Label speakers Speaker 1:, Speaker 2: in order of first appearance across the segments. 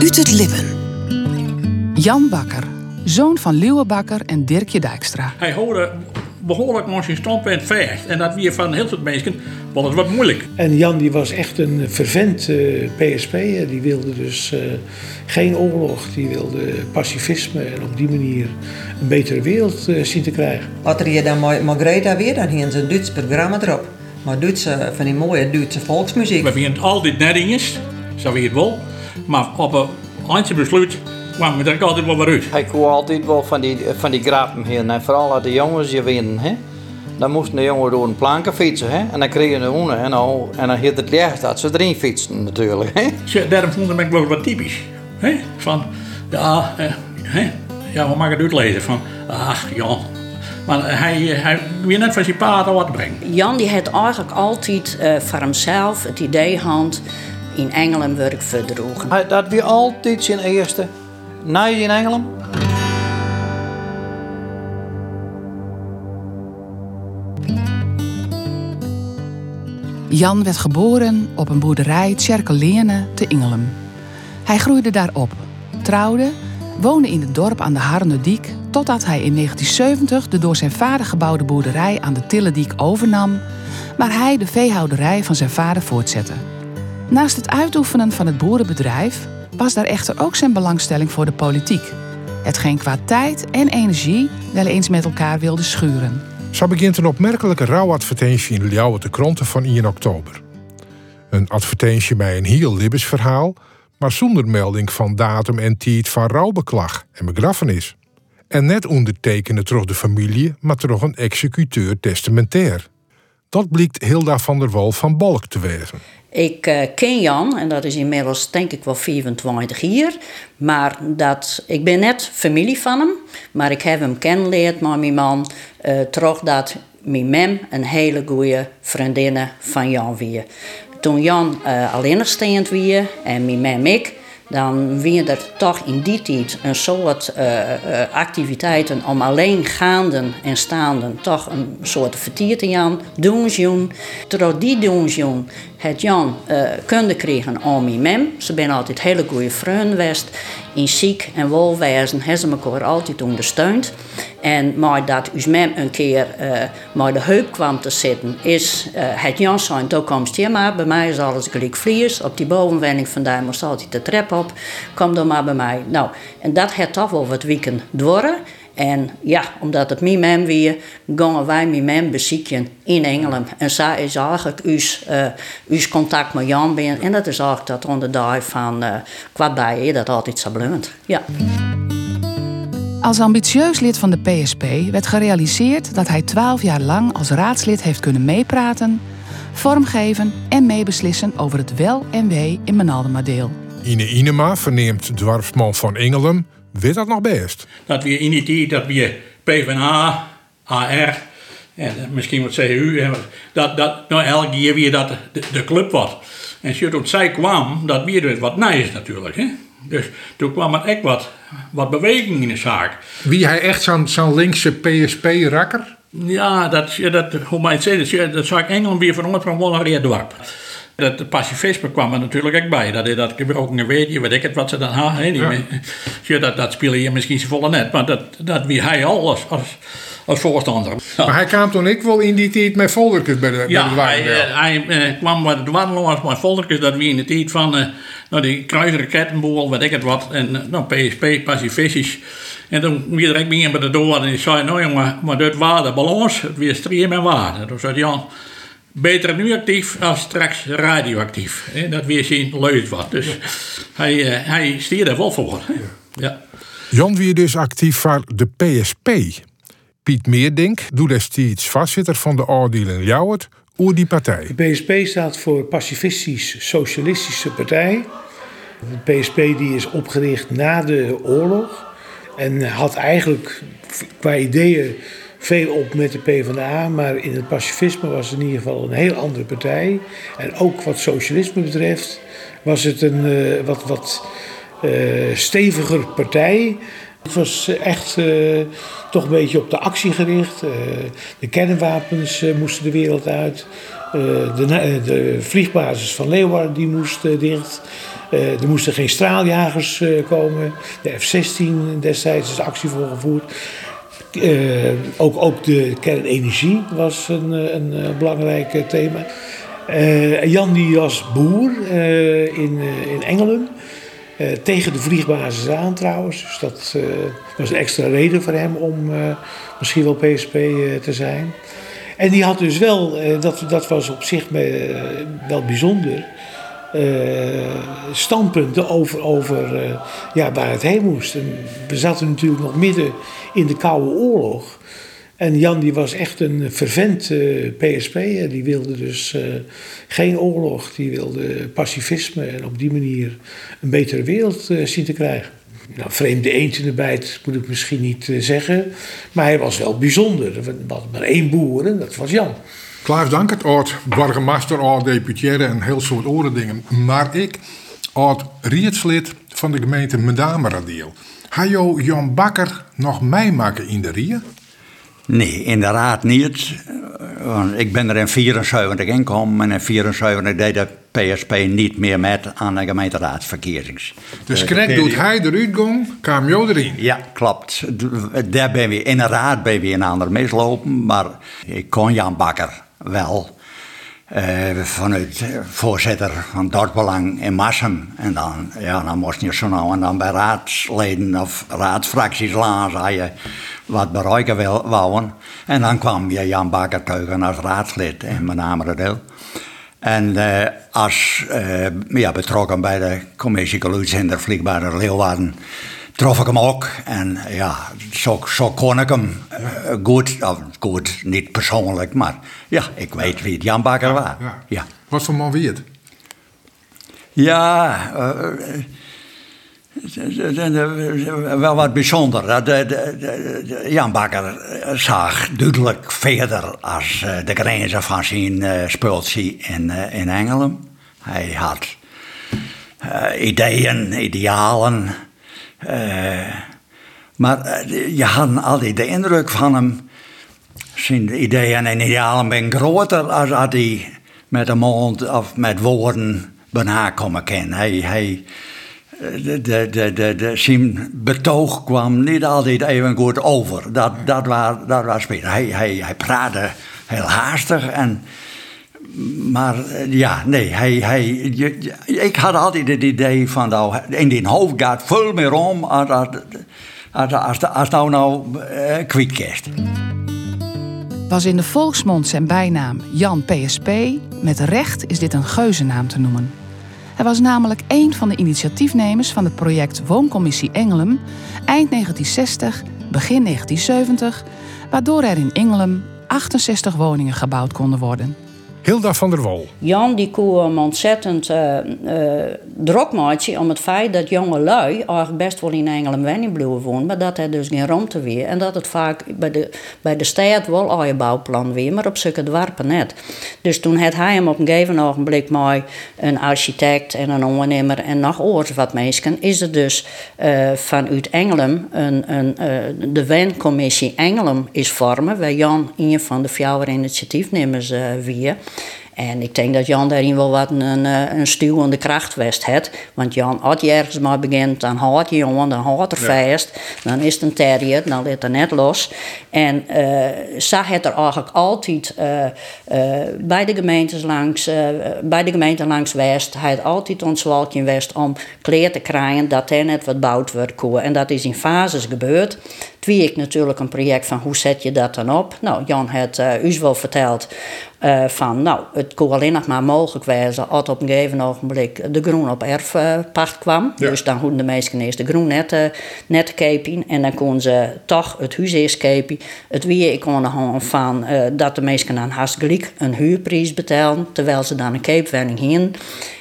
Speaker 1: Uit het Lippen.
Speaker 2: Jan Bakker, zoon van Leeuwen Bakker en Dirkje Dijkstra.
Speaker 3: Hij hoorde behoorlijk nog zijn standpunt vast. En dat weer van heel veel mensen vond het wat moeilijk.
Speaker 4: En Jan die was echt een vervent uh, PSP'er. Die wilde dus uh, geen oorlog, die wilde pacifisme en op die manier een betere wereld uh, zien te krijgen.
Speaker 5: Wat er hier dan met Greta weer, dan hier een Duits programma erop. Maar Duitse, van die mooie Duitse volksmuziek.
Speaker 3: We vinden altijd nettingjes, zo wie het wel. Maar op een eindje besluit kwam we er altijd wel weer uit.
Speaker 6: Hij kwam altijd wel van die, van die grappen heen. En vooral als de jongens je winnen. Hè? Dan moesten de jongens door een planken fietsen. Hè? En dan kregen de honden. En dan, en dan hield het licht dat ze erin fietsen natuurlijk. Hè?
Speaker 3: Ja, daarom vond ik wel wat typisch. Hè? Van, ja, eh, hè? ja, we maken het uitlezen. Van, ach, Jan. Maar hij, hij weer net van zijn paard wat brengen.
Speaker 7: Jan die had eigenlijk altijd uh, voor hemzelf het idee hand in Engeland werk verdroegen.
Speaker 6: Hij, dat weer altijd zijn eerste. Nee, in Engeland?
Speaker 2: Jan werd geboren op een boerderij Tjerkelene te Ingelum. Hij groeide daar op, trouwde, woonde in het dorp aan de Harnediek... totdat hij in 1970 de door zijn vader gebouwde boerderij aan de Tillediek overnam... waar hij de veehouderij van zijn vader voortzette. Naast het uitoefenen van het boerenbedrijf was daar echter ook zijn belangstelling voor de politiek. Hetgeen qua tijd en energie wel eens met elkaar wilde schuren.
Speaker 8: Zo begint een opmerkelijke rouwadvertentie in Ljouwe de Kronten van 1 oktober. Een advertentie met een heel libbes verhaal, maar zonder melding van datum en tijd van rouwbeklag en begrafenis. En net ondertekenen terug de familie, maar terug een executeur testamentair. Dat blijkt Hilda van der Wal van Balk te wezen.
Speaker 7: Ik uh, ken Jan, en dat is inmiddels denk ik wel 24 jaar. Maar dat, ik ben net familie van hem. Maar ik heb hem kennenleerd met mijn man. Uh, terug dat mijn mem een hele goede vriendin van Jan wie. Toen Jan uh, alleenstaand wie en mijn mem ik dan wie er toch in die tijd een soort uh, uh, activiteiten om alleen gaande en staande toch een soort vertierting aan doen. Terwijl die doen het Jan uh, kunde kregen om mijn mem. Ze zijn altijd hele goede vrienden geweest. In ziek en wolwezen hebben ze elkaar altijd ondersteund. En maar dat uw mem een keer uh, maar de heup kwam te zitten, is uh, het Jan zijn, toen komt je maar. Bij mij is alles gelijk vlies. Op die bovenwending vandaar moest altijd de trap op. Kom dan maar bij mij. Nou, en dat heeft toch wel wat weekend dwarren. En ja, omdat het mijn mem weer, gingen wij mijn mem bezieken in Engeland. En zo is eigenlijk us, uh, us contact met Jan. En dat is eigenlijk dat onder de van uh, qua bij dat altijd zo blunt. Ja.
Speaker 2: Als ambitieus lid van de PSP werd gerealiseerd dat hij twaalf jaar lang als raadslid heeft kunnen meepraten, vormgeven en meebeslissen over het wel en wee in Menaldemadeel.
Speaker 8: Ine Inema verneemt dwarfsman van Engelum Weet dat nog best?
Speaker 3: Dat we in die tijd, dat we PvdA, AR en misschien wat CU, dat, dat nou, elke keer weer dat de, de club was. En toen zij kwam, dat weer dus wat nice natuurlijk. Hè? Dus toen kwam er echt wat, wat beweging in de zaak.
Speaker 8: Wie hij echt zo'n zo'n linkse PSP-rakker?
Speaker 3: Ja, dat, dat, hoe mij het zeggen, dat zag ik Engeland weer van van Wollerie dorp. Dat pacifisme kwam er natuurlijk ook bij. Dat dat gebroken weet weet ik het, wat ze dan hadden. Ja. ja. dat, dat speel je misschien volle net, maar dat, dat wie hij al als, als, als voorstander.
Speaker 8: Maar hij kwam toen ik wel in die tijd met foldertjes bij de,
Speaker 3: ja, bij de hij, hij uh, kwam met de dwarrelons met foldertjes, dat wie in de tijd van uh, nou, die kruisrakettenboel, weet ik het wat, en nou, PSP, pacifistisch. En toen wie er ik bij de door en die zei, nou jongen, maar dit waren balans, het weer stream en waarde. Toen zei Jan, beter nu actief als straks radioactief. Dat weer zien leuk wat. Dus hij, uh, hij stiert er wel voor. Ja.
Speaker 8: Jan weer dus actief voor de PSP. Piet Meerdink doet destijds vastzitter van de oordeel in Ljouwert oer die partij.
Speaker 4: De PSP staat voor Pacifistisch Socialistische Partij. De PSP die is opgericht na de oorlog. En had eigenlijk qua ideeën veel op met de PvdA, maar in het pacifisme was het in ieder geval een heel andere partij. En ook wat socialisme betreft was het een uh, wat, wat uh, steviger partij. Het was echt uh, toch een beetje op de actie gericht. de kernwapens moesten de wereld uit. de, de, vliegbasis van Leeuwarden die moest dicht. er moesten geen straaljagers komen. De F-16 destijds is actie voor gevoerd. Ook, ook de kernenergie was een, een belangrijk thema. Jan die was boer in, in Engelen. Tegen de vliegbasis aan trouwens. Dus dat was een extra reden voor hem om misschien wel PSP te zijn. En die had dus wel, dat, dat was op zich wel bijzonder, standpunten over, over ja, waar het heen moest. En we zaten natuurlijk nog midden in de Koude Oorlog. En Jan die was echt een fervent uh, PSP'er. Die wilde dus geen oorlog. Die wilde pacifisme en op die manier een betere wereld zien te krijgen. Nou, vreemde eend in de bijt moet ik misschien niet zeggen. Maar hij was wel bijzonder. Er was maar één boer en dat was Jan.
Speaker 8: Klaas dank het oud burgemeester, oud deputière en heel soort andere dingen. Maar ik, oud rietslid van de gemeente Medameradiel. Ga je Jan Bakker nog meemaken in de Rie?
Speaker 1: Nee, inderdaad niet. Want ik ben er in 74 ingekomen en in 74 deed de PSP niet meer met aan de gemeenteraadsverkiezings.
Speaker 8: Dus krijg doet hij eruit gaan, kwam jou erin?
Speaker 1: Ja, klopt. Daar ben we inderdaad ben we een ander mislopen, maar ik kon Jan Bakker wel. Uh, vanuit voorzitter van Dortbelang in Massum. En dan, ja, dan moest je zo nou en dan bij raadsleden of raadsfracties lazen je wat bereiken wil, wouden. En dan kwam je Jan Bakker als raadslid in mijn name En uh, als uh, ja, betrokken bij de commissie Geluidshinder Vliegbare Leeuwarden trof ik hem ook. En ja, zo, zo kon ik hem uh, goed, goed, niet persoonlijk, maar ja, ik weet wie het Jan Bakker was. Ja. ja.
Speaker 8: Wat voor man wie het?
Speaker 1: Ja, wel wat bijzonder. De, de, Jan Bakker zag duidelijk verder als eh, de grenzen van zijn uh, in, uh, in Engelen. Hij had ideeën, idealen. Maar je had altijd de indruk van hem. Zijn ideeën en idealen zijn groter als hij met de mond of met woorden bijna komen kan. Hij, hij, de, de, de, de, de, zijn betoog kwam niet altijd even goed over. Dat, dat, was, dat was Hij, hij, hij praatte heel haastig en... Maar ja, nee, hij, hij, ik had altijd het idee van, nou, in die hoofd gaat veel meer om als, als, nou nou kwijt
Speaker 2: Was in de volksmond zijn bijnaam Jan PSP. Met recht is dit een geuzennaam te noemen. Hij was namelijk een van de initiatiefnemers van het project Wooncommissie Engelum eind 1960, begin 1970, waardoor er in Engelum 68 woningen gebouwd konden worden.
Speaker 8: Hilda van der Wol.
Speaker 7: Jan die kwam ontzettend uh, om het feit dat jonge lui eigenlijk best wel in Engeland wennen blijven wonen, maar dat er dus geen ruimte weer. En dat het vaak bij de, bij de stad wel al je bouwplan weer, maar op zulke dwarpen net. Dus toen had hij hem op een gegeven ogenblik met een architect en een ondernemer en nog oors wat mensen, is er dus uh, vanuit Engeland een, een, de WEN-commissie Engeland is vormen, waar Jan een van de vier initiatiefnemers weer. En ik denk dat Jan daarin wel wat een, eh, een stuwende kracht west heeft. Want Jan, als je ergens maar begint, dan houdt je jongen, dan houdt er vast. Dan is het een terrier, dan ligt er net los. En uh, zag het er eigenlijk altijd uh, bij de gemeentes langs, bij de gemeente langs West. Hij had altijd ons in West om kleer te krijgen dat er net wat bouwd wordt. En dat is in fases gebeurd. Twee ik natuurlijk een project van hoe zet je dat dan op. Nou, Jan had uh, u wel verteld uh, van, nou, het kon alleen nog maar mogelijk wezen als op een gegeven ogenblik de groen op erfpacht kwam. Dus dan hoeven de meesten eerst de groen net, uh, net kepen en dan konden ze toch het huis eerst kepen. Het wie ik kon van dat de meesten aan gelijk een huurprijs betalen, terwijl ze dan een keepwenning heen.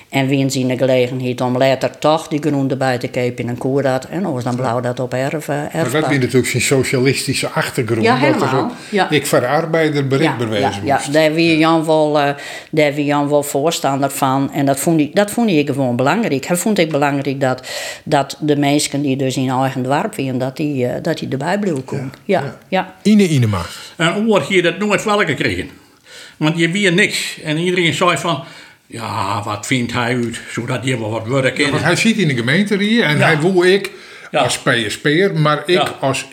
Speaker 7: En wie zien de gelegenheid om later toch die groen erbij te kopen en koer dat. En ons dan blauw dat op erf.
Speaker 8: maar dat is natuurlijk zijn socialistische achtergrond.
Speaker 7: Ja, helemaal. Ja.
Speaker 8: Ik voor arbeider bericht ja, ja,
Speaker 7: ja, daar wie Jan wel, uh, daar wie Jan wel voorstander van. En dat vond, ik, dat vond ik gewoon belangrijk. Hij vond ik belangrijk dat, dat de mensen die dus in eigen dorp waren, dat die, uh, dat die erbij bleven komen. Ja. Ja. Ja.
Speaker 8: Ine Inema.
Speaker 3: En oor hier dat nooit welke kregen. Want je weer niks. En iedereen zei van Ja, wat vindt hij uit, zodat hij wel wat werk in.
Speaker 8: Want hij zit in de gemeente hier en
Speaker 3: Ja.
Speaker 8: hij wil ik als PSP'er, maar ik als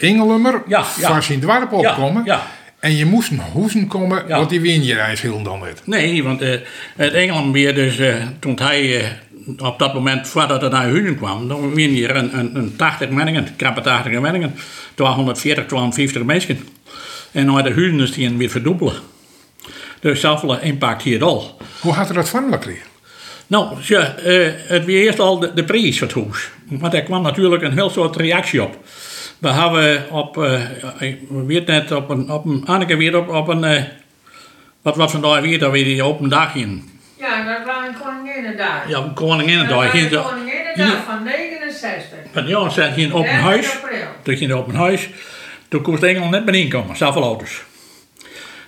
Speaker 3: ja.
Speaker 8: van zijn dorp opkomen. En je moest naar Hoezen komen,
Speaker 3: Ja.
Speaker 8: want die win je reis heel dan net.
Speaker 3: Nee, want eh, het Engeland weer dus, eh, toen hij eh, op dat moment, voordat hij naar Hunen kwam, dan wien hier een, een, een 80 menningen, krappe 80 menningen, 240, 250 mensen. En naar de Hunen is die weer verdubbelen. Dus zoveel impact hier al.
Speaker 8: Hoe had er dat van gekregen?
Speaker 3: Nou, ja, eh, het was eerst al de, de prijs van het huis. Want er kwam natuurlijk een heel soort reactie op. We hebben op, eh, ik weet net, op een, op een, Anneke weer op, op een, eh, wat was vandaag weer, dat weer die open dag in.
Speaker 9: Ja, dat was een Koninginnedag.
Speaker 3: Ja, Koninginnedag.
Speaker 9: Dat was
Speaker 3: Hier
Speaker 9: een Koninginnedag van 69.
Speaker 3: Van ja, zat hier een open
Speaker 9: 30
Speaker 3: huis. Toen ging een open huis. Toen kon de Engeland net meer inkomen, zoveel auto's.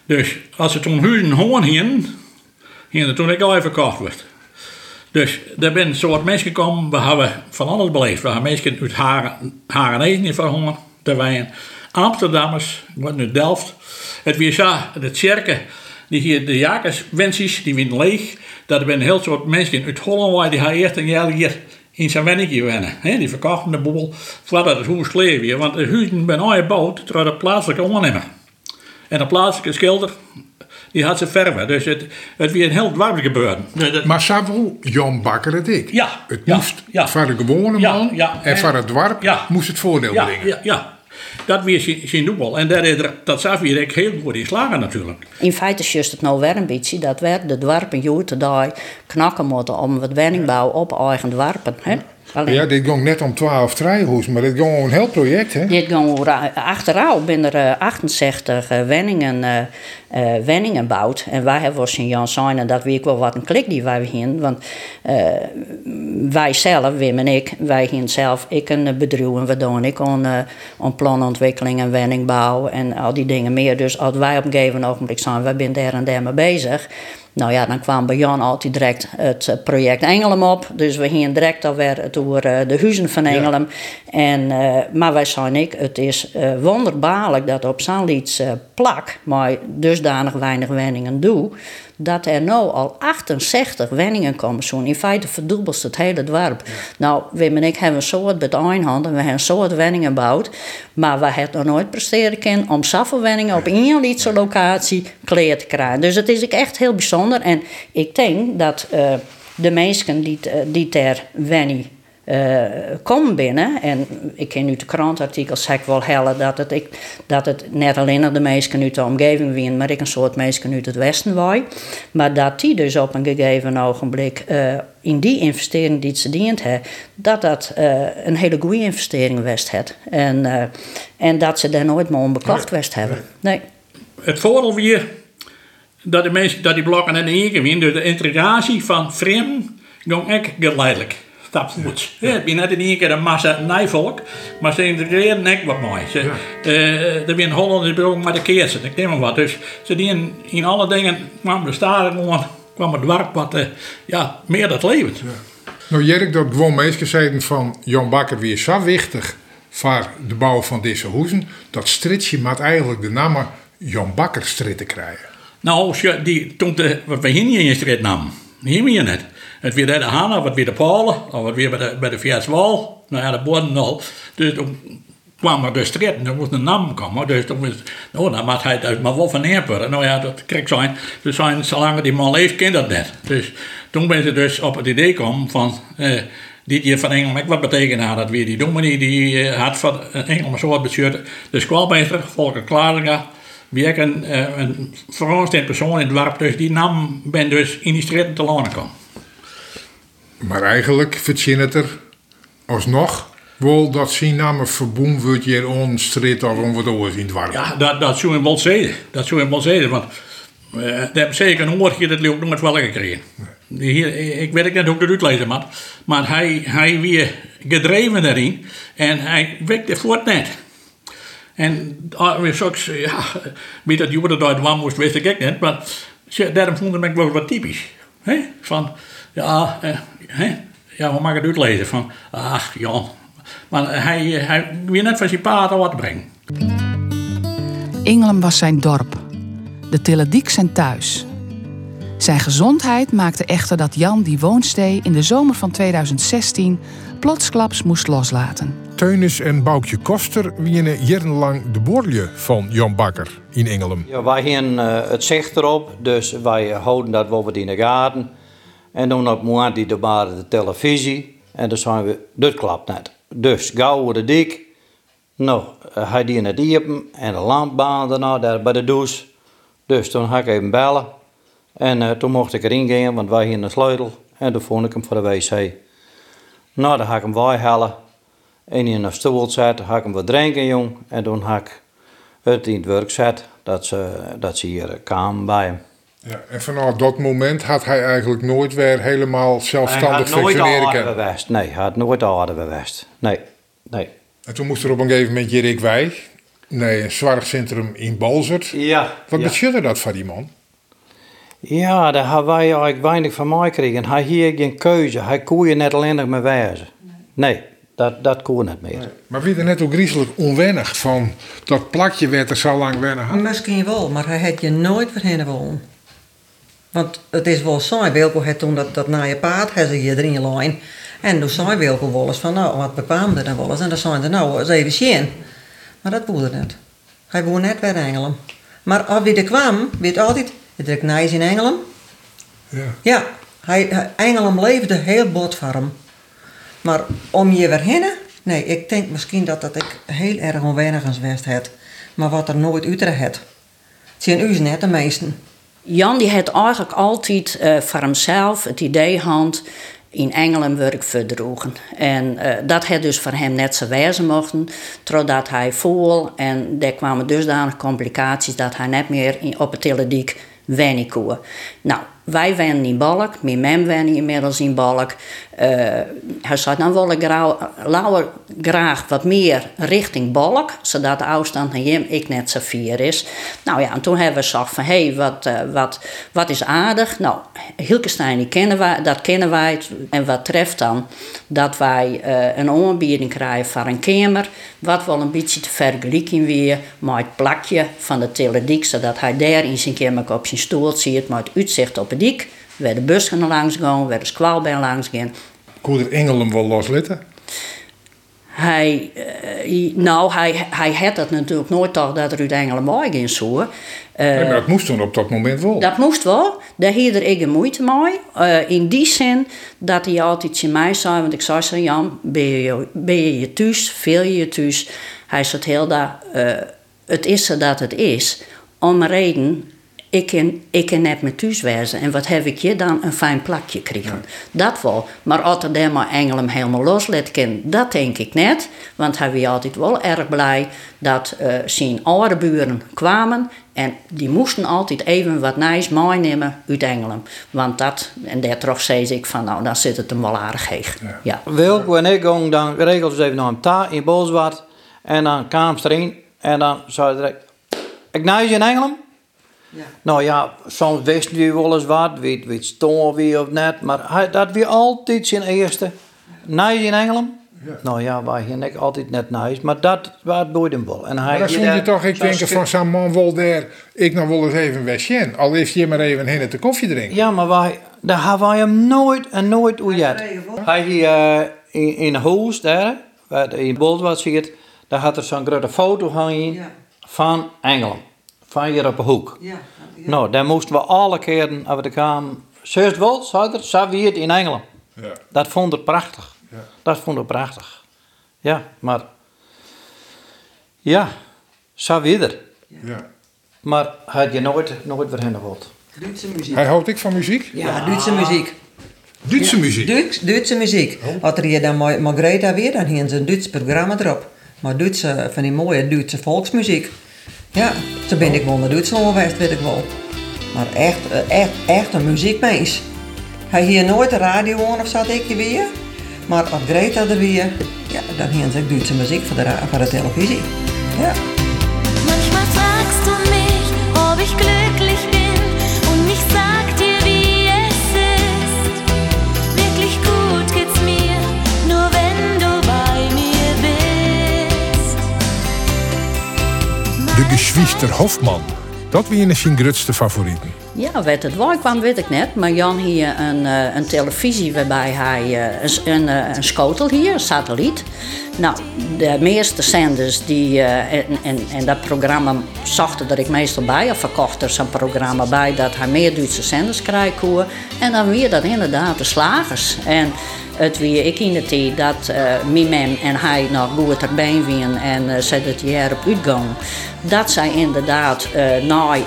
Speaker 3: Dus als ze toen huizen hoorn hingen, toen ik al even verkocht werd. Dus er zijn een soort mensen gekomen, we hebben van alles beleefd. We hebben mensen uit Haren, Haren niet van honger, te wijn. Amsterdammers, wat uit Delft. Het zo, de kerken, die hier de jakerswensies, die winnen leeg. Dat zijn een heel soort mensen uit Holland, die eerst een jaar hier in zijn wennetje wennen. hè, Die verkochten de boel voordat het kleer weer. Want de huizen zijn aangebouwd door de plaatselijke ondernemer. En de plaatselijke schilder, die had ze verven. Dus het, het weer een heel dwarrelijk gebeuren.
Speaker 8: Maar wil Jan Bakker het ik.
Speaker 3: Ja,
Speaker 8: Het moest
Speaker 3: ja.
Speaker 8: voor de gewone man
Speaker 3: ja.
Speaker 8: en voor het dorp
Speaker 3: Ja.
Speaker 8: moest het voordeel
Speaker 3: ja,
Speaker 8: brengen.
Speaker 3: ja, ja. Dat weer zijn, doel. En daar is er, dat zag weer ik heel goed in slagen natuurlijk.
Speaker 7: In feite is het nou weer een beetje dat we de dwarpen daar knakken moeten om wat woningbouw op eigen dwarpen. Hè? Alleen,
Speaker 8: Ja, dit ging net om 12 trijhoes, maar dit ging om een heel project, hè?
Speaker 7: Dit we achteraf ben er eh, 68 eh, wenningen, eh, wenningen bouwd. En wij hebben in Jan Zijnen dat we ook wel wat een klik die wij heen. Want eh, wij zelf, Wim en ik, wij hier zelf, ik een bedrijf en we doen ik aan, aan planontwikkeling en wenningbouw en al die dingen meer. Dus als wij op een gegeven ogenblik zijn, wij zijn daar en daar mee bezig. Nou ja, dan kwam bij Jan altijd direct het eh, project Engelem op. Dus we gingen direct alweer door eh, de huizen van Engelem. En, eh, maar wij zijn ik, het is wonderbaarlijk dat op eh plak, maar dusdanig weinig wenningen doe, dat er nou al 68 wenningen komen. Zo'n in feite verdubbelt het hele dorp. Nou, Wim en ik hebben een soort met Einhand en we hebben een soort wenningen gebouwd. Maar we hebben nog nooit presteren kunnen om zoveel wenningen op één liedse locatie kleer te krijgen. Dus het is echt heel bijzonder. En ik denk dat eh, de mensen die, eh, die ter wenning eh, komen binnen. En ik ken nu de krantartikels zeg ik wel hellen dat het, ik, dat het net alleen de mensen uit de omgeving wien, maar ik een soort mensen uit het westen waai. Maar dat die dus op een gegeven ogenblik eh, in die investering die ze dient hebben, dat dat eh, een hele goede investering west het. En, en dat ze daar nooit meer onbekocht west hebben. Nee.
Speaker 3: Het voordeel weer dat de mensen dat die blokken in één keer winnen. Dus de integratie van vreemden ging echt geleidelijk. Stapvoets. Ja, is net in één keer een massa nijvolk, maar ze integreren echt wat mooi. Ze, eh, er zijn Hollanders ook maar de keersen, ik neem maar wat. Dus ze die in, in alle dingen kwam de staren gewoon, kwam het dorp wat, eh, ja, meer dat leven.
Speaker 8: Nou, Jerk, dat gewoon zeiden van Jan Bakker weer zo wichtig voor de bouw van deze huizen, dat stritsje maakt eigenlijk de naam Jan Bakker strit te krijgen.
Speaker 3: Nou, je die, toen de, we hier niet in je namen, hier meer net. Het weer de Hanna, wat weer de Polen, of wat weer bij de, bij de nou ja, de Borden al. Dus toen kwam er de strijd en er moest een naam komen. Dus toen was, oh, dan moet hij het maar wel van neerperen. Nou ja, dat kreeg zijn. Dus zijn, zolang die man leeft, kent dat net. Dus toen ben ze dus op het idee gekomen van... Eh, hier van Engeland, wat betekent nou dat weer die dominee die eh, had van Engeland een soort bestuurd. De schoolmeester, Volker Klaringa, ik een, eh, een persoon in het dorp, dus die nam ben dus in die strijd te lonen komen.
Speaker 8: Maar eigenlijk verzin het er alsnog wel dat zijn naam verboen wordt hier onstrit of om wat oors in.
Speaker 3: Ja, dat, dat zou je wel zeggen. Dat zou je wel zeggen, want uh, dat heb zeker een hier dat ook nooit wel gekregen. Hier, ik weet niet hoe ik dat uitlezen moet, maar hij, hij weer gedreven daarin en hij wekte voort net. En uh, straks, ja, wie dat jongen daar moest, wist ik niet, maar daarom vond ik wel wat typisch. He? Van, ja, uh, he? ja, hoe mag ik het uitlezen? Van, ach, ja. Maar hij, hij weer net van zijn paard wat brengen.
Speaker 2: Ingelem was zijn dorp. De Tillediek zijn thuis. Zijn gezondheid maakte echter dat Jan die woonstee in de zomer van 2016 plotsklaps moest loslaten.
Speaker 8: Teunis en Boukje Koster wienen jarenlang de borlje van Jan Bakker in Engelum.
Speaker 6: Ja, wij hebben eh, het zicht erop, dus wij houden dat wel wat in de gaten. En dan op moment die de de televisie. En dan zijn we, dit klapt net. Dus gauw voor de dik. Nou, uh, hij die het diepen en de lampbaan daarna daar bij de douche. Dus toen ga ik even bellen. En uh, toen mocht ik erin gaan, want wij hier een sleutel. En toen vond ik hem voor de wc. Nou, dan ga ik hem bijhalen. En in een stoel zetten, ga ik hem wat drinken, jong. En toen ga ik het in het werk zetten, dat ze, dat ze hier kwamen bij hem.
Speaker 8: Ja, en vanaf dat moment had hij eigenlijk nooit weer helemaal zelfstandig
Speaker 6: hij
Speaker 8: functioneren
Speaker 6: kunnen? Nee, hij had nooit aarde bewijst. Nee, nee.
Speaker 8: En toen moest er op een gegeven moment Jirik Wij, nee, een zorgcentrum in Balzert.
Speaker 6: Ja.
Speaker 8: Wat
Speaker 6: ja.
Speaker 8: betekende dat voor die man?
Speaker 6: Ja, daar hebben wij eigenlijk weinig van mij gekregen. Hij hier geen keuze. Hij kon je net alleen nog meer wijzen. Nee, dat, dat kon niet meer.
Speaker 8: Maar wie er net ook griezelig onwennig van dat plakje werd er zo lang wennen had?
Speaker 5: Misschien wel, maar hij had je nooit willen. Want het is wel zo, Wilco had toen dat, dat je paard hij ze hier erin lijn. En toen zei Wilco wel eens van, nou, wat bekwaam er dan wel eens? En dan zei hij, nou, eens even zien. Maar dat wilde niet. Hij woonde net bij Engelen. Maar als hij er kwam, weet altijd, het is nice in Engelen.
Speaker 8: Ja.
Speaker 5: Ja, hij, Engelen leefde heel bot voor hem. Maar om je weer heen, nee, ik denk misschien dat dat ik heel erg onwennig als west had. Maar wat er nooit uit had. Het zijn u net de meesten.
Speaker 7: Jan die had eigenlijk altijd uh, voor hemzelf het idee hand in Engelen werk verdroegen. En uh, dat had dus voor hem net zo wezen mochten, totdat hij voel en er kwamen dusdanig complicaties dat hij net meer in, op het telediek wennen. Nou, wij wennen in Balk, mijn mem wennen inmiddels in Balk. Uh, hij zei, dan wil ik graag, wat meer richting Balk, zodat de afstand naar hem ik net zo vier is. Nou ja, en toen hebben we gezegd van, hé, hey, wat, uh, wat, wat is aardig? Nou, Hilkestein, die kennen wij, dat kennen wij. En wat treft dan dat wij uh, een aanbieding krijgen voor een kamer, wat wel een beetje te vergelijken weer met het plakje van de telediek, zodat hij daar in zijn kamer op zijn stoel zit, met het uitzicht op het dik. Waar de bus gaan langs gaan, waar de squalbaan langs gaan.
Speaker 8: Kon er Engelen wel loslitten?
Speaker 7: Hij, uh, nou, hij, hij had dat natuurlijk nooit toch dat er uit Engelen mooi ging zo.
Speaker 8: Nee, maar dat moest toen op dat moment wel.
Speaker 7: Dat moest wel. Daar had er ik moeite mee. Uh, in die zin dat hij altijd in mij zei, want ik zei zo, Jan, ben je, ben je je thuis, veel je je thuis. Hij zegt heel daar, het is zo dat het is. Om een reden ik kan, ik kan net met thuis wezen. En wat heb ik je dan? Een fijn plakje krijgen. Ja. Dat wel. Maar als er dan maar Engel hem helemaal loslet kan, dat denk ik net. Want hij was altijd wel erg blij dat uh, zijn oude buren kwamen. En die moesten altijd even wat nice meenemen uit Engeland. Want dat, en daar toch zei ik van, nou, dan zit het hem wel aardig heeg. Ja. ja.
Speaker 6: Wilco en ik gingen dan regels even naar een ta in Bolsward. En dan kwam ze erin. En dan zei hij direct, ik nice in Engeland. Ja. Nou ja, soms wist hij wel eens wat, weet, weet stoor wie of net, maar hij, dat weer altijd zijn eerste. Nice in Engeland? Ja. Nou ja, wij hier ik altijd net nice, maar dat was boeit hem wel. En hij
Speaker 8: maar dan stond je toch, ik denk van zo'n man wel daar, ik nog wel eens even wegjen. Al is je maar even heen te koffie drinken.
Speaker 6: Ja, maar wij, daar hebben wij hem nooit en nooit oejet. Hij hier uh, in, in huis daar, waar in Boldwad zit, daar had er zo'n grote foto hangen ja. van Engeland van hier op de hoek. Ja, ja. Nou, daar moesten we alle keren over de kwamen. Zuid wel, zei er, zo wie het in Engeland. Ja. Dat vond ik prachtig. Ja. Dat vond ik prachtig. Ja, maar... Ja, zo wie er. Ja. Maar had je nooit, nooit weer heen.
Speaker 5: Duitse muziek.
Speaker 8: Hij houdt ik van muziek?
Speaker 5: Ja, ja. Duitse muziek.
Speaker 8: Duitse ja. muziek?
Speaker 5: Duits, Duitse muziek. Oh. Als er hier dan Margrethe weer, dan hier een Duits programma erop. Maar Duitse, van die mooie Duitse volksmuziek. Ja, zo ben ik wel naar Duitsland weet ik wel. Maar echt, echt, echt een muziekmeis. Hij hier nooit de radio aan of zat ik weer. Maar als Greta er weer, ja, dan hier ze Duitse muziek voor de, voor de televisie. Ja.
Speaker 8: De Geschwister Hofman, dat wie zijn grootste favorieten.
Speaker 7: Ja, wat het waar kwam, weet ik net. Maar Jan hier een, eh, een televisie waarbij hij eh, een, een, eh, een schotel hier, een satelliet. Nou, de meeste zenders die, en, en, en dat programma zochten er ik meestal bij, of verkocht er zo'n programma bij dat hij meer Duitse zenders krijgt. En dan weer dat inderdaad de slagers. En het wie ik in de tijd dat mijn man en hij nog goed erbij wien en uh, ze het jaar op uitgang. Dat zij inderdaad naar, uh,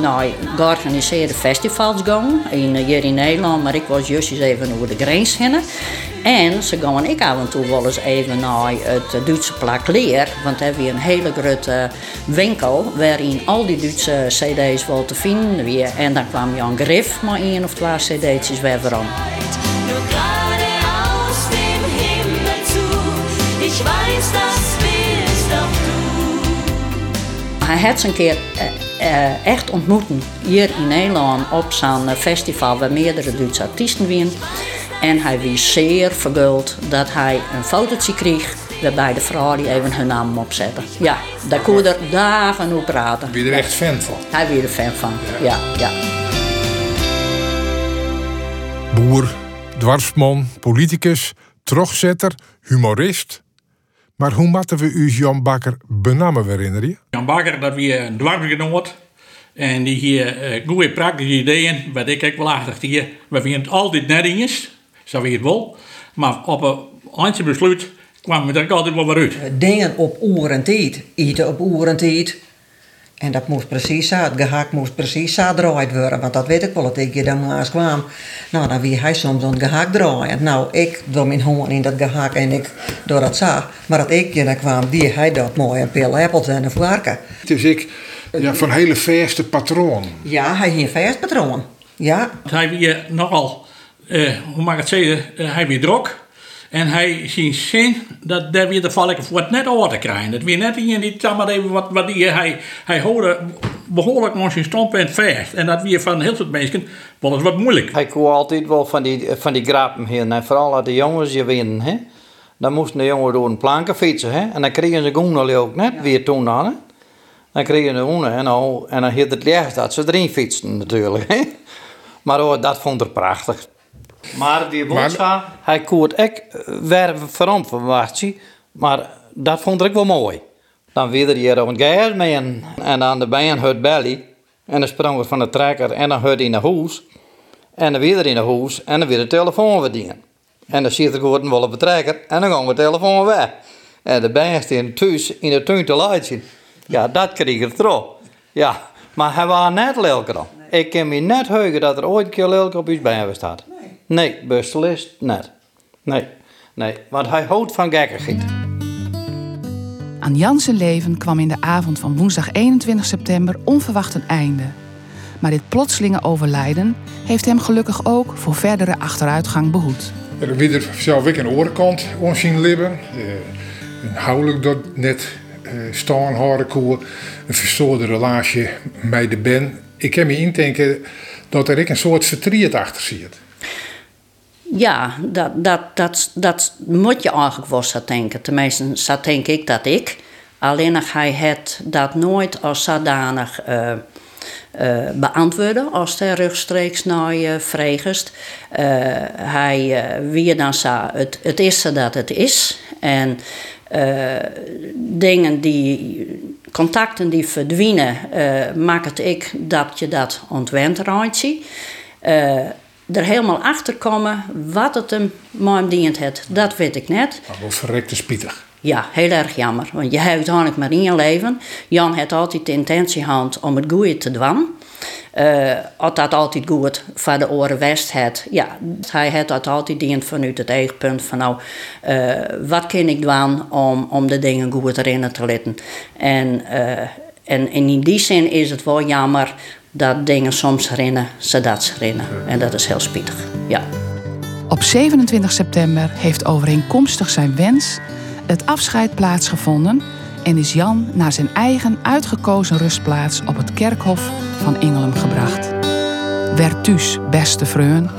Speaker 7: naar georganiseerde festivals gaan. In, hier in Nederland, maar ik was juist even over de grens heen. En ze gaan ik af en toe wel eens even naar het Duitse plak Leer. Want daar hebben we een hele grote winkel waarin al die Duitse cd's wel te vinden weer. En dan kwam Jan Griff maar één of twee cd'tjes weer van. Hij had ze een keer eh, eh, echt ontmoeten hier in Nederland op zo'n festival waar meerdere Duitse artiesten waren. En hij was zeer verguld dat hij een fotootje kreeg waarbij de vrouw die even hun naam opzette. Ja, daar kon je er dagen over praten.
Speaker 8: Ben je er echt fan van?
Speaker 7: Hij was er fan van, ja, ja.
Speaker 8: Boer, dwarsman, politicus, trogzetter, humorist. Maar hoe moeten we u Jan Bakker benamen herinneren?
Speaker 3: Jan Bakker, dat wie een dwarfgenoot. En die hier uh, goede praktische ideeën, wat ik ook wel aardig hier. We vinden het altijd net eens, zo wie het wel. Maar op een eindje besluit kwamen we er ook altijd wel weer uit.
Speaker 5: Dingen op oren tijd, eten op oren tijd. En dat moest precies zo, het gehakt moest precies zo draaid worden. Want dat weet ik wel, dat ik hier dan maar eens kwam. Nou, dan wie hij soms een gehakt draaien. Nou, ik door mijn hand in dat gehakt en ik door dat zag. Maar dat ik hier dan kwam, die hij dat mooi een pil appels en een varken.
Speaker 8: Dus ik ja, van hele verste patroon.
Speaker 5: Ja, hij hier vast patroon. Ja,
Speaker 3: Hij weer nogal, eh, hoe mag ik het zeggen, eh, hij weer druk. En hij ziet zin dat daar weer de voor het net over te krijgen. Dat weer net in die even wat, wat hij, hij hoorde behoorlijk naar zijn standpunt vast. En dat weer van heel veel mensen wel eens wat moeilijk.
Speaker 6: Hij kon altijd wel van die, van die grappen heen. En vooral de jongens je winnen. Hè? Dan moesten de jongens door een planken fietsen. Hè? En dan kregen ze goenen ook net weer toen aan. Dan kregen ze goenen en dan, en dan hield het licht dat ze erin fietsten natuurlijk. Hè? Maar dat vond ik prachtig. Maar die boodschap, hij kon het ook veranderd verwacht je. Maar dat vond ik wel mooi. Dan weer er hier op een gas mee en, en aan de been hurt belly. En dan sprong we van de trekker en dan hurt hij naar huis. En dan weer in het huis en dan weer de telefoon verdienen. En dan zit ik gewoon wel op de trekker en dan gaan we de telefoon weg. En de best in thuis in de tuin te laten. Ja, dat kreeg ik erop. Ja, maar hij was net lelijk dan. Ik kan me net heugen dat er ooit een keer lelijk op iets bij staat. Nee, beslist net. Nee, nee, want hij houdt van gekkigheid.
Speaker 2: Aan Jans leven kwam in de avond van woensdag 21 september onverwacht een einde. Maar dit plotselinge overlijden heeft hem gelukkig ook voor verdere achteruitgang behoed.
Speaker 8: Dan weer er zelf ik een orenkant onzien libben. Uh, een huwelijk dat net uh, staan koer. Een verstoorde relatie met de ben. Ik kan me indenken dat er ik een soort verdriet achter zit.
Speaker 7: Ja, dat, dat, dat, dat moet je eigenlijk wel zo denken. Tenminste, zo denk ik dat ik. Alleen hij het dat nooit als zodanig uh, beantwoorden als hij rechtstreeks naar je vreegest. Uh, hij wie dan zo, het, het is dat het is. En dingen die, contacten die verdwijnen, maakt het ik dat je dat ontwend randje er helemaal achter komen wat het hem mij dient het. Dat weet ik net.
Speaker 8: Maar wel verrekte spietig.
Speaker 7: Ja, heel erg jammer. Want je hebt uiteindelijk maar in je leven. Jan had altijd de intentie gehad om het goede te doen. Uh, als dat altijd goed voor de oren west had. Ja, hij had dat altijd dient vanuit het eigen punt van nou, uh, wat kan ik doen om, om de dingen goed erin te letten. En, uh, en, en in die zin is het wel jammer dat dingen soms rennen zodat ze rennen. En dat is heel spietig, ja.
Speaker 2: Op 27 september heeft overeenkomstig zijn wens het afscheid plaatsgevonden en is Jan naar zijn eigen uitgekozen rustplaats op het kerkhof van Ingelum gebracht. Wertuus, beste vreun,